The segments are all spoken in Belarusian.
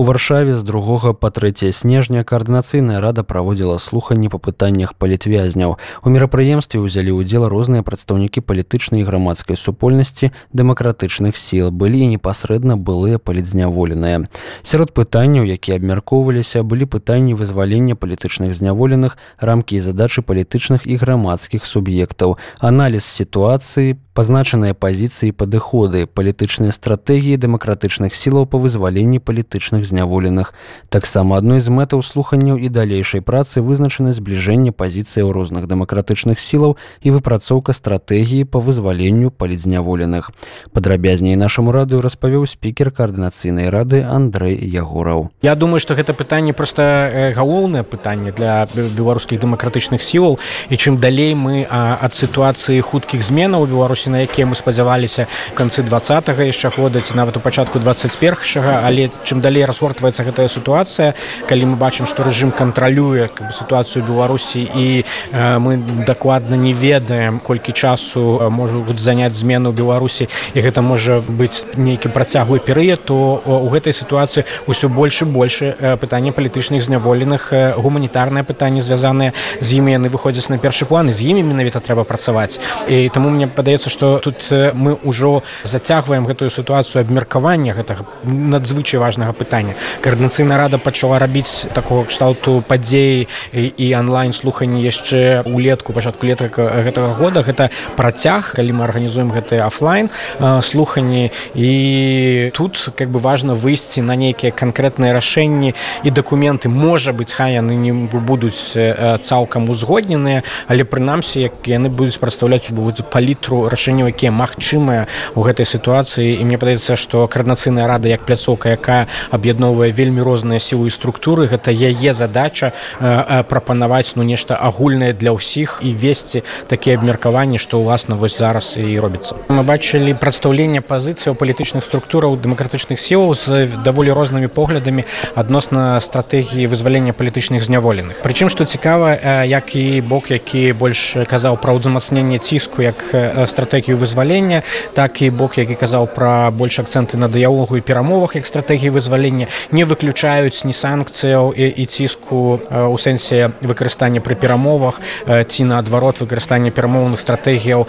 У варшаве з другога па 3 снежня каардынацыйная рада праводзіла слуханні па пытаннях палітвязняў. У мерапрыемстве ўзялі ўдзел розныя прадстаўнікі палітычнай і грамадскай супольнасці дэмакратычных сіл былі і непасрэдна былыя палітзняволеныя. Сярод пытанняў, якія абмяркоўваліся, былі пытанні вызвалення палітычных зняволеных, рамкі і задачы палітычных і грамадскіх суб'ектаў, аналіз сітуацыі, пазначаныя пазіцыі падыходы, палітычныя стратэгіі дэмакратычных сілаў па вызваленні палітычных зняволеных. Таксама адной з мэтаў слуханняў і далейшай працы вызначаны збліжэнне пазіцыяў розных дэмакратычных сілаў і выпрацоўка стратэгіі па вызваленню палітзняволеных. Падрабязней нашаму радыю распавёў спікер каардынацыйнай рады Андрэй Ягораў. Я думаю, што гэта пытанне проста галоўнае пытанне для беларускіх дэмакратычных сілаў і чым далей мы ад сітуацыі хуткіх зменаў у беларусі на якія мы спадзяваліся канцы два яшчэ года ці нават у пачатку 21 але чым далей раз разгортваецца гэтая сітуацыя калі мы бачым што рэжым кантралюе сітуацыю беларусі і э, мы дакладна не ведаем колькі часу можуць заняць змену беларусі і гэта можа быць нейкі працяглы перыяд то у гэтай сітуацыі ўсё больш і больш пытанне палітычных зняволеных гуманітарнае пытанне звязаныя з імі яны выходзяць на першы план з імі менавіта трэба працаваць. І таму мне падаецца што тут мы ўжо зацягваем гэтую сітуацыю абмеркавання гэтага надзвычай важнага пытання. Каардынацыйная рада пачала рабіць такого кшталту падзеі і онлайн слуханні яшчэ улетку пачатку летак гэтага года. Гэта працяг калі мы арганізуем гэтыя офлайн слуханні. І тут как бы важно выйсці на нейкія канкрэтныя рашэнні і дакументы. Можа быть хай яны не будуць цалкам узгодненыя але прынамсі як яны будуць прадстаўляць будзе палітру рашэнняў якія магчымыя у гэтай сітуацыі. І мне падаецца што карнацыйная рада як пляцоўка якая аб'ядноўвае вельмі розныя сілы і структуры гэта яе задача прапанаваць ну нешта агульнае для ўсіх. І весці такія абмеркаванні што ўласна вось зараз і робіцца. Мы бачылі прадстаўленне пазіцыяў палітычных структураў дэмакратычных сілаў з даволі рознымі поглядамі адносна стратэгіі вызвалення палітычных зняволеных. Прычым што цікава як і бок які больш казаў пра ўзмацненне ціску як стратэгію вызвалення. Так і бок які казаў пра больш акцэнты на дыялогу і перамовах як стратэгіі вызвалення не выключаюць ні санкцыяў і, і ціску у сэнсе выкарыстання пры перамовах ці наадварот выкарыстання перамоўных стратэгіяў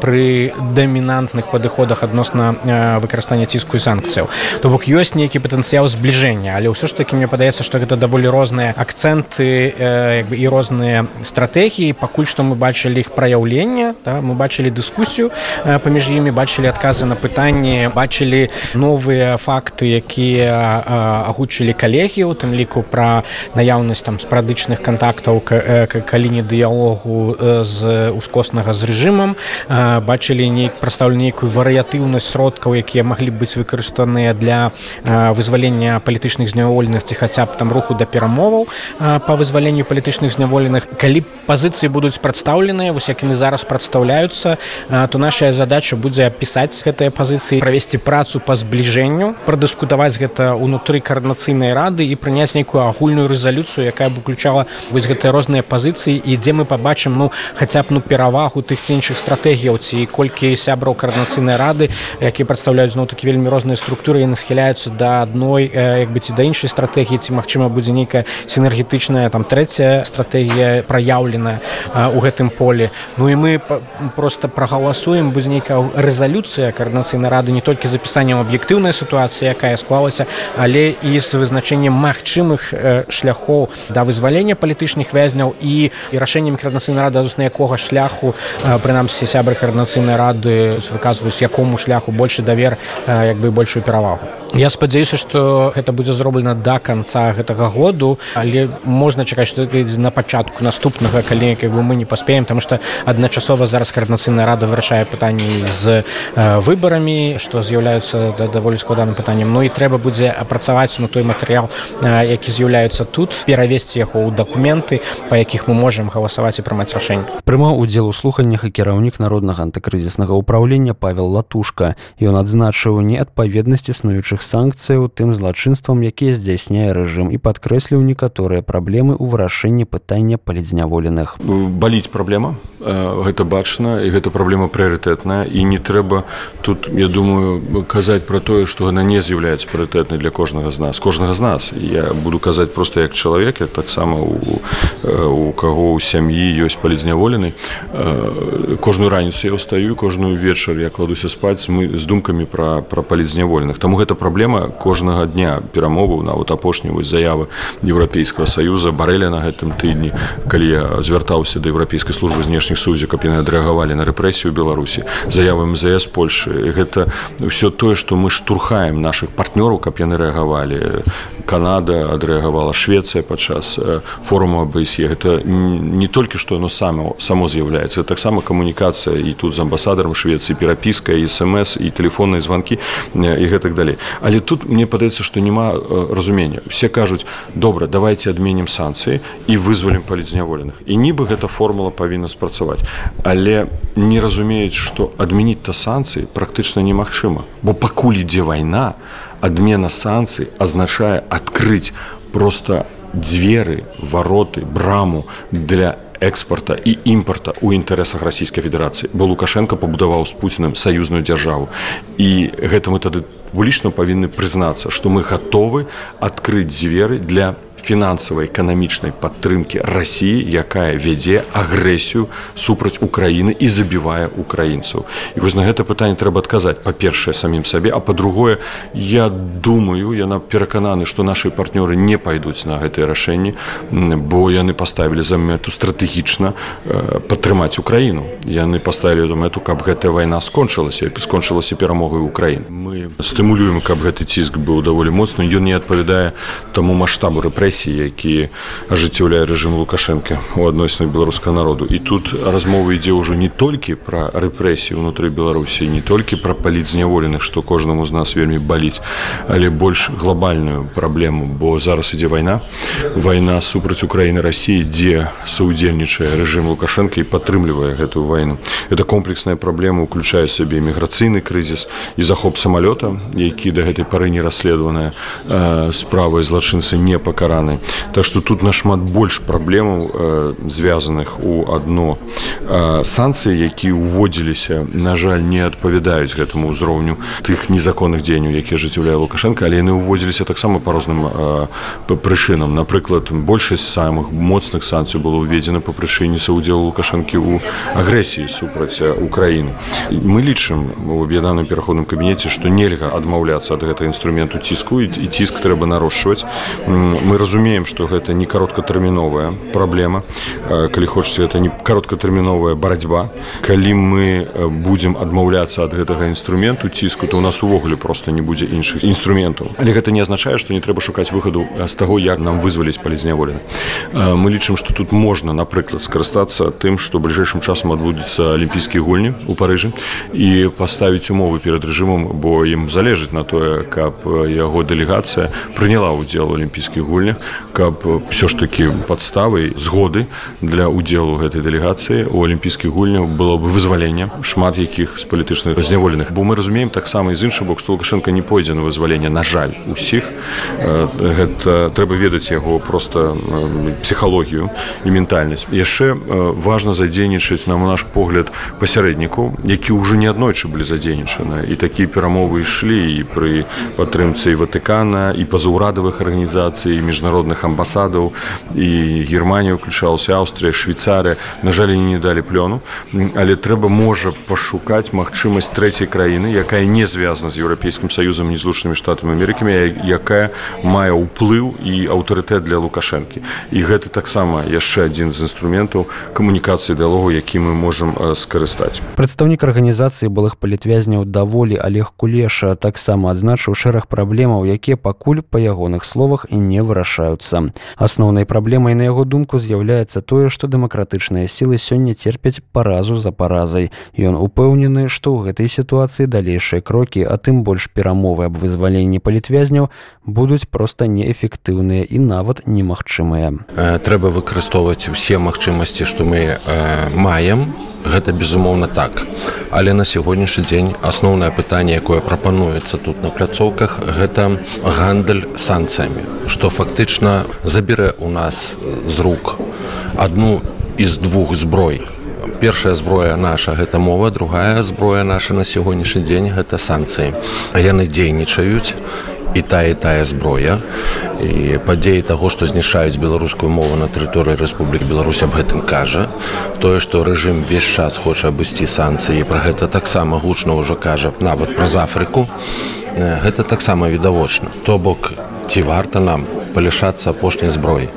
пры дамінантных падыходах адносна выкарыстання ціску і санкцыяў. То бок ёсць нейкі патэнцыял збліжэння але ўсё ж таки мне падаецца што гэта даволі розныя акцэнты і розныя стратэгіі. Пакуль што мы бачылі іх праяўлення да, мы бачылі дыскусію паміж імі бачылі адказы на пытанні бачылі новыя факты якія агучылі калегі у тым ліку пра наяўнасць там спрадычных кантактаў калі не дыялогу з ускоснага з рэжымам. Бачылі нейк прадстаўлю нейкую варыятыўнасць сродкаў якія маглі быць выкарыстаныя для вызвалення палітычных знявольных ці хаця б там руху да перамоваў па вызваленню палітычных зняволеных. Калі пазіцыі будуць прадстаўленыя вось як яны зараз прадстаўляюцца то наша задача будзе апісаць гэтыя пазіцыі правесці працу па збліжэнню прадыскутаваць гэта унутры каардынацыйнай рады і прыняць нейкую агульную рэзалюцыю якая б уключала вось гэтыя розныя пазіцыі і дзе мы пабачым ну хаця б ну перавагу тых ці іншых стратэгіяў ці колькі сябраў каардынацыйнай рады які прадстаўляюць зноў такі вельмі розныя структуры яны схіляюцца да адной як бы ці да іншай стратэгіі ці магчыма будзе нейкая сінергетычная там трэцяя стратэгія праяўленая у гэтым поле ну і мы просто прагаласуем будзе нейкая рэзалюцыя каардынацыйнай рады не толькі запісаннем аб'ектыўная сітуацыя якая склалася але і з вызначэннем магчымых шляхоў да вызвалення палітычных вязняў і і рашэннем каардынацыйнай рады на якога шляху прынамсі сябры каардынацыйнай рады выказваюць якому шляху больше давер як бы большую перавагу. Я спадзяюся што гэта будзе зроблена да конца гэтага году але можна чакаць што на пачатку наступнага калі як бы мы не паспеем там што адначасова зараз каардынацыйная рада вырашае вырашае пытанні з выбарамі што з'яўляюцца да даволі складаным пытаннем Ну і трэба будзе апрацаваць на той матэрыял які з'яўляюцца тут перавесці яго ў дакументы па якіх мы можемм галасаваць і прымаць рашэнне прымаў удзел у слуханнях і кіраўнік народнага антыкрызіснага ўправлення павел латушка. Ён адзначыў неадпаведнасць існуючых санкцыяў тым злачынствам якія здзяйсняе рэжым і падкрэсліў некаторыя праблемы ў вырашэнні пытання палідзняволеных баліць праблема гэта бачна і гэта праблема прыярытэтная. І не трэба тут я думаю казаць про тое што яна не з'яўляецца прыярытэтнай для кожнага з нас. Кожнага з нас. Я буду казаць просто як чалавек я таксама у, у каго ў сям'і ёсць палізняволены. Кожную раніцу я ўстаю кожную вечар я кладуся спаць мы з думкамі пра пра палізняволеных. Таму гэта праблема кожнага дня перамоваў нават апошнюю заявы еўрапейскага саюза барэля на гэтым тыдні калі я звяртаўся да еўрапейскай службы знешніх суддзя каб яны адрэагавалі на рэпрэсію беларусі заявы мзс польшы гэта ўсё тое што мы штурхаем наших партнёраў каб яны рэагавалі. Канада адрэагавала Швецыя падчас форуму АБСЕ гэта не толькі што яно само само з'яўляецца таксама камунікацыя і тут з амбасадарам Швецыі перапіска і смс і телефонныя званкі і гэтак далей. Але тут мне падаецца што няма разумення. Все кажуць добра давайте адменім санкцыі і вызвалім палізняволеных. І нібы гэта формула павінна спрацаваць. Але не разумеюць што адмяніць та санкцыі практычна немагчыма. Бо пакуль ідзе вайна адмена санкцый азначае адкрыць просто дзверы вароты браму для экспорта і імпорта ў інтарэсах расійскай федэрацыі. Бо лукашенко пабудаваў з пуціным саюзную дзяржаву. І гэта мы тады публічна павінны прызнацца што мы гатовы адкрыць дзверы для фінансавай эканамічнай падтрымкі рассіі якая вядзе агрэсію супраць украіны і забівае украінцаў. І вось на гэта пытанне трэба адказаць па-першае самім сабе а па-другое я думаю яна перакананы што нашы партнёры не пайдуць на гэтыя рашэнні бо яны паставілі за мэту стратэгічна э, падтрымаць украіну. Яны паставілі эту мэту каб гэтая вайна скончылася скончылася перамогай украін мы стымулюем каб гэты ціск быў даволі моцны. Ён не адпавядае таму маштабу рэпрэсіі рэпрэсій які ажыццяўляе рэжым лукашэнкі у адносінах беларускага народу. І тут размова ідзе ўжо не толькі пра рэпрэсіі ўнутры беларусі не толькі пра палітзняволеных што кожнаму з нас вельмі баліць але больш глобальную праблему бо зараз ідзе вайна. Вайна супраць украіны рассіі дзе саўдзельнічае рэжым лукашэнкі і падтрымлівае гэтую вайну. Это комплексная праблема уключае сабе міграцыйны крызіс і захоп самалёта які да гэтай пары не расследаваная справа злачынцы не пакараны стороны. Так что тут нашмат больш праблемаў э, звязаных у одно. Э, санкцыі які уводзіліся на жаль не адпавядаюць гэтаму ўзроўню тых незаконных дзеянняў які жыццяўляе лукашенко але яны уводзіліся таксама по розным э, прычынам. Напрыклад большасць самых моцных санкцый было ўведзена по прычыне саудзелу лукашэнкі у агрэсіі супраць украіны. Мы лічым у аб'яданым пераходным кабінеце што нельга адмаўляцца ад гэтага інструменту ціску і ціск трэба нарошчваць мы разумеем разумеем что гэта не кароткатэрміновая праблема калі хочаце это не кароткатэрміновая барацьба калі мы будзем адмаўляцца ад гэтага інструменту ціску то у нас увогуле просто не будзе іншых інструментаў але гэта не азначае што не трэба шукаць выхаду з таго як нам вызваліць палізняволены мы лічым что тут можна напрыклад скарыстацца тым што бліжэйшым часам адбудуцца алімпійскія гульні у парыжы і паставіць умовы перад рэжымам бо ім залежыць на тое каб яго дэлегацыя прыняла ўдзел у алімпійскіх гульнях каб все ж таки подставай згоды для удзелу гэтай дэлегацыі у алімпійскіх гульняў было бы вызвалення шмат якіх з палітычных разняволеных. Бо мы разумеем таксама з іншы бок што лукашенко не пойдзе на вызвалення на жаль усіх. Гэта трэба ведаць яго просто псіхалогію і ментальнасць. Яшчэ важна задзейнічаць нам наш погляд пасярэдніку які ўжо неаднойчы былі задзейнічаны. І такія перамовы ішлі і пры падтрымцы ватыкана і пазаўрадавых арганізацый міжнародных міжнародных амбасадаў і германія уключалася Аўстрыя швейцарыя на жаль не далі плёну але трэба можа пашукаць магчымасць трэцяй краіны якая не звязана з еўрапейскім саюзам не злучанымі штатамі Амерыкамі якая мае ўплыў і аўтарытэт для лукашэнкі. І гэта таксама яшчэ адзін з інструментаў камунікацыі дыалогу які мы можам скарыстаць. Прадстаўнік арганізацыі былых палітвязняў даволі олег кулеша таксама адзначыў шэраг праблемаў якія пакуль па ягоных словах і не вырашаюць вырашаюцца асноўнай праблемай на яго думку з'яўляецца тое што дэмакратычныя сілы сёння церпяць паразу за паразай. Ён упэўнены што ў гэтай сітуацыі далейшыя крокі а тым больш перамовы аб вызваленні палітвязняў будуць проста неэфектыўныя і нават немагчымыя. Э, трэба выкарыстоўваць усе магчымасці што мы э, маем. Гэта безумоўна так. Але на сягонняшні дзень асноўнае пытанне якое прапануецца тут на пляцоўках гэта гандаль санкцыямі. Што фактычна забірэ у нас з рук одну из двух зброй. Першая зброя наша гэта мова другая зброя наша на сягонняшні дзень гэта санкцыі. Яны дзейнічаюць і тая тая зброя. І падзеі таго што знішаюць беларускую мову на тэрыторыі Рэспублік Беларусь аб гэтым кажа. Тое што рэжым весь час хоча абысці санкцыі пра гэта таксама гучна ўжо кажа нават праз Афрыку гэта таксама відавочна. То бок ці варта нам палішацца апошняй зброі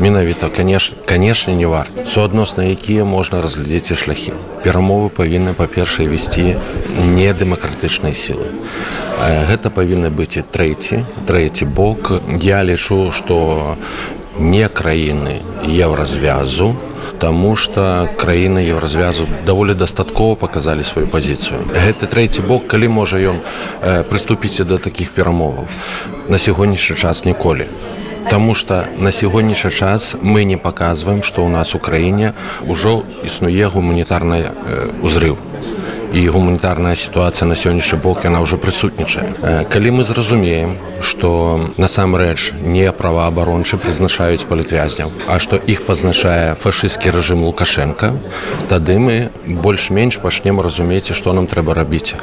менавіта конечно конечно не варта суадносна якія можна разглядзець і шляхі перамовы павінны па-першае весці не дэмакратычнай сілы гэта павінны быць і трэці трэці бок я лічу что не краіны еўразвязу Таму што краіны еўразвязу даволі дастаткова паказалі сваю пазіцыю. Гэты трэці бок, калі можа ён э, прыступіць да такіх перамоваў на сягонняшні час ніколі. Таму што на сягонняшні час мы не паказваем, што ў нас у краіне ўжо існуе гуманітарны ўзрыў. І гуманітарная сітуацыя на сённяшні бок яна ўжо прысутнічае. Калі мы зразумеем, што насамрэч не праваабарончы прызначаюць палітвязняў, а што іх пазначае фашысцкі рэжым Лукашенко, тады мы больш-менш пачнем разумець, што нам трэба рабіць.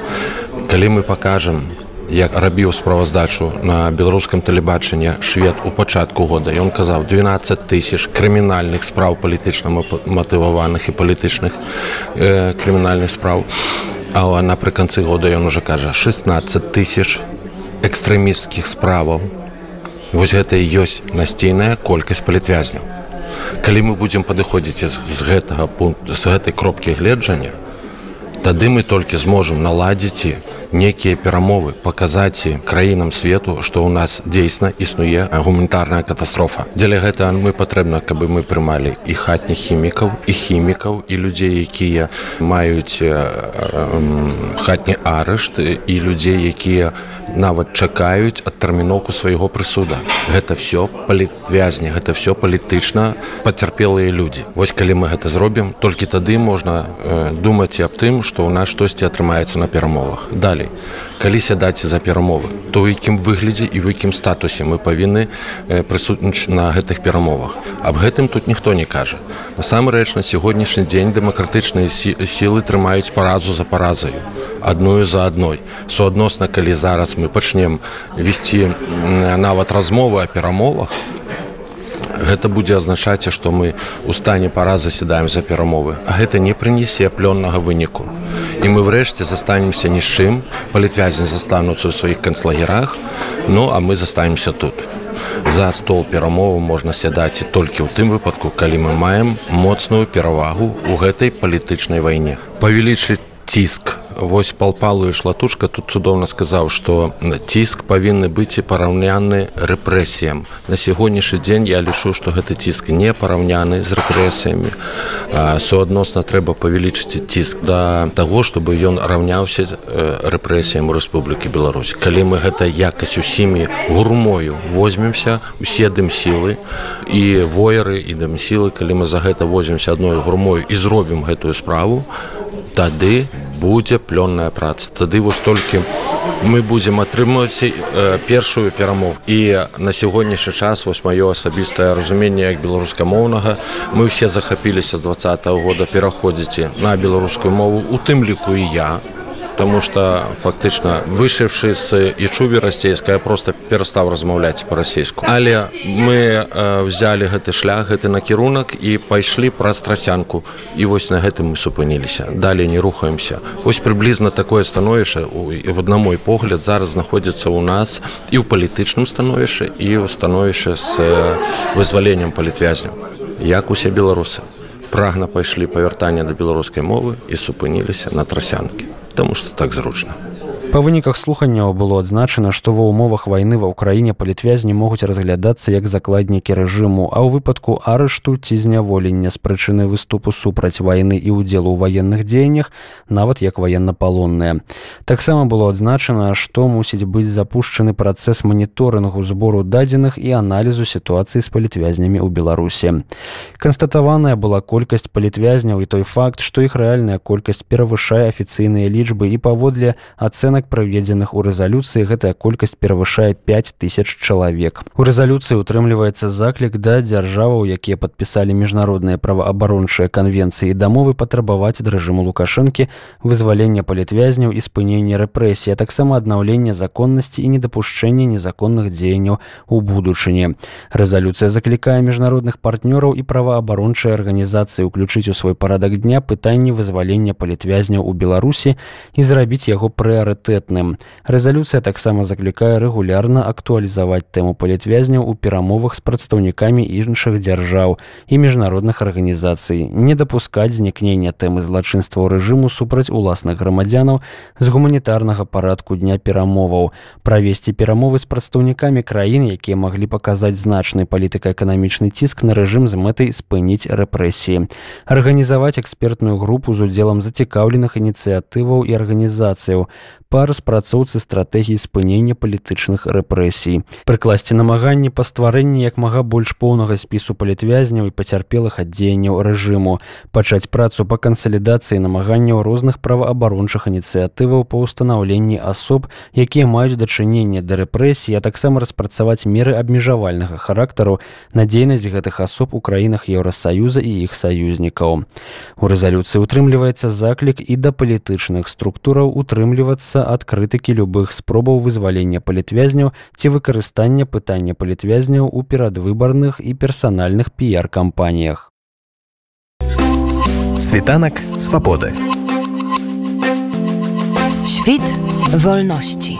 Калі мы пакажам, як рабіў справаздачу на беларускам тэлебачанні швед у пачатку года. Ён казаў 12 тысяч крымінальных спраў палітычна матываваных і палітычных э, крымінальных спраў а напрыканцы года ён уже кажа 16 тысяч экстрэмісцкіх справаў вось гэта і ёсць насцейная колькасць палітвязняў. Калі мы будзем падыходзіць з, з гэтага пункту з гэтай кропкі гледжання тады мы толькі зможам наладзіць некія перамовы паказаць краінам свету што ў нас дзейсна існуе гуманітарная катастрофа. Дзеля гэта мы патрэбна каб мы прымалі і хатніх хімікаў і хімікаў і людзей якія маюць хатні арышт і людзей якія нават чакаюць адтэрміноўку свайго прысуда. Гэта все палітвязні гэта все палітычна пацярпелыя людзі. Вось калі мы гэта зробім толькі тады можна думаць і аб тым што ў нас штосьці атрымаецца на перамовах. Далей калі сядаць за перамовы то ў якім выглядзе і в якім статусе мы павінны прысутніч на гэтых перамовах. Аб гэтым тут ніхто не кажа. Насамрэч на сягонняшні дзень дэмакратычныя сілы трымаюць паразу за паразаю адную за адной. Суадносна калі зараз мы пачнем весці нават размовы о перамовах гэта будзе азначаць што мы у стане пара заседаем за перамовы. Гэта не прынясе плённага выніку. І мы врэшце застанемся ні з чым палітвязні застануцца ў сваіх канцлагерах ну а мы застанемся тут. За стол перамову можна сядаць толькі ў тым выпадку калі мы маем моцную перавагу ў гэтай палітычнай вайне. Павялічыць ціск вось палпалую шлатушка. Тут цудоўна сказаў што ціск павінны быць і параўняны рэпрэсіям. На сягонняшні дзень я лічу што гэты ціск не параўняны з рэпрэсіямі. Суадносна трэба павялічыць ціск да таго чтобы ён раўняўся рэпрэсіям Рэспублікі Беларусь. Калі мы гэта якасць усімі гурмою возьмемся усе дым сілы і воеры і дым сілы калі мы за гэта возьмемся адной гурмою і зробім гэтую справу тады будзе плённая праца. Тады вось толькі мы будзем атрымаць э, першую перамог і на сягонняшні час вось маё асабістае разуменне як беларускамоўнага мы ўсе захапіліся з два -го года пераходзіце на беларускую мову у тым ліку і я Таму што фактычна вышыўшы з ічуві расцейская просто перастаў размаўляць па-расейску. Але мы э, взялі гэты шлях гэты накірунак і пайшлі праз трасянку і вось на гэтым мы супыніліся. Далей не рухаемся. Вось прыблізна такое становішча в на мой погляд зараз знаходзіцца ў нас і ў палітычным становішчы і ў становішча з э, вызваленнем палітвязняў. Як усе беларусы прагна пайшлі павяртання да беларускай мовы і супыніліся на трасянкі. Таму што так зручна. Па выніках слуханняў было адзначана, што ва ўмовах вайны ва ўкраіне палітвязні могуць разглядацца як закладнікі рэжыму, а ў выпадку арышту ці зняволення з прычыны выступу супраць вайны і ўдзелу ў ваенных дзеяннях, нават як ваеннапалонныя. Таксама было адзначана, што мусіць быць запушчаны працэс маніторынгу збору дадзеных і аналізу сітуацыі з палітвязнямі ў Беларусі. Канстатаваная была колькасць палітвязняў і той факт, што іх рэальная колькасць перавышае афіцыйныя лічбы і паводле ацэнак аднак праведзеных у рэзалюцыі гэтая колькасць перавышае 5000 чалавек. У рэзалюцыі утрымліваецца заклік да дзяржаваў якія падпісалі міжнародныя праваабарончыя канвенцыі дамовы патрабаваць ад рэжыму лукашэнкі вызвалення палітвязняў і спынення рэпрэсія таксама аднаўлення законнасці і недапушчэння незаконных дзеянняў у будучыні. Рэзалюцыя заклікае міжнародных партнёраў і праваабарончыя арганізацыі ўключыць у свой парадак дня пытанні вызвалення палітвязняў у беларусі і зрабіць яго прыярытэт прыярытэтным. Рэзалюцыя таксама заклікае рэгулярна актуалізаваць тэму палітвязняў у перамовах з прадстаўнікамі іншых дзяржаў і міжнародных арганізацый, не дапускаць знікнення тэмы злачынстваў рэжыму супраць уласных грамадзянаў з гуманітарнага парадку дня перамоваў, правесці перамовы з прадстаўнікамі краін, якія маглі паказаць значны палітыка-эканамічны ціск на рэжым з мэтай спыніць рэпрэсіі. Арганізаваць экспертную групу з удзелам зацікаўленых ініцыятываў і арганізацыяў, па распрацоўцы стратэгіі спынення палітычных рэпрэсій. Прыкласці намаганні па стварэнні як мага больш поўнага спісу палітвязняў і пацярпелых адзеянняў рэжыму. Пачаць працу па кансалідацыі намаганняў розных праваабарончых ініцыятываў па ўстанаўленні асоб якія маюць дачыненне да рэпрэсіі а таксама распрацаваць меры абмежавальнага характару на дзейнасць гэтых асоб у краінах еўросаюза і іх саюзнікаў. У рэзалюцыі утрымліваецца заклік і да палітычных структураў утрымлівацца ад крытыкі любых спробаў вызвалення палітвязняў ці выкарыстання пытання палітвязняў у перадвыбарных і персанальных піяр-кампаніях. Світанак свабоды. Świt wolności.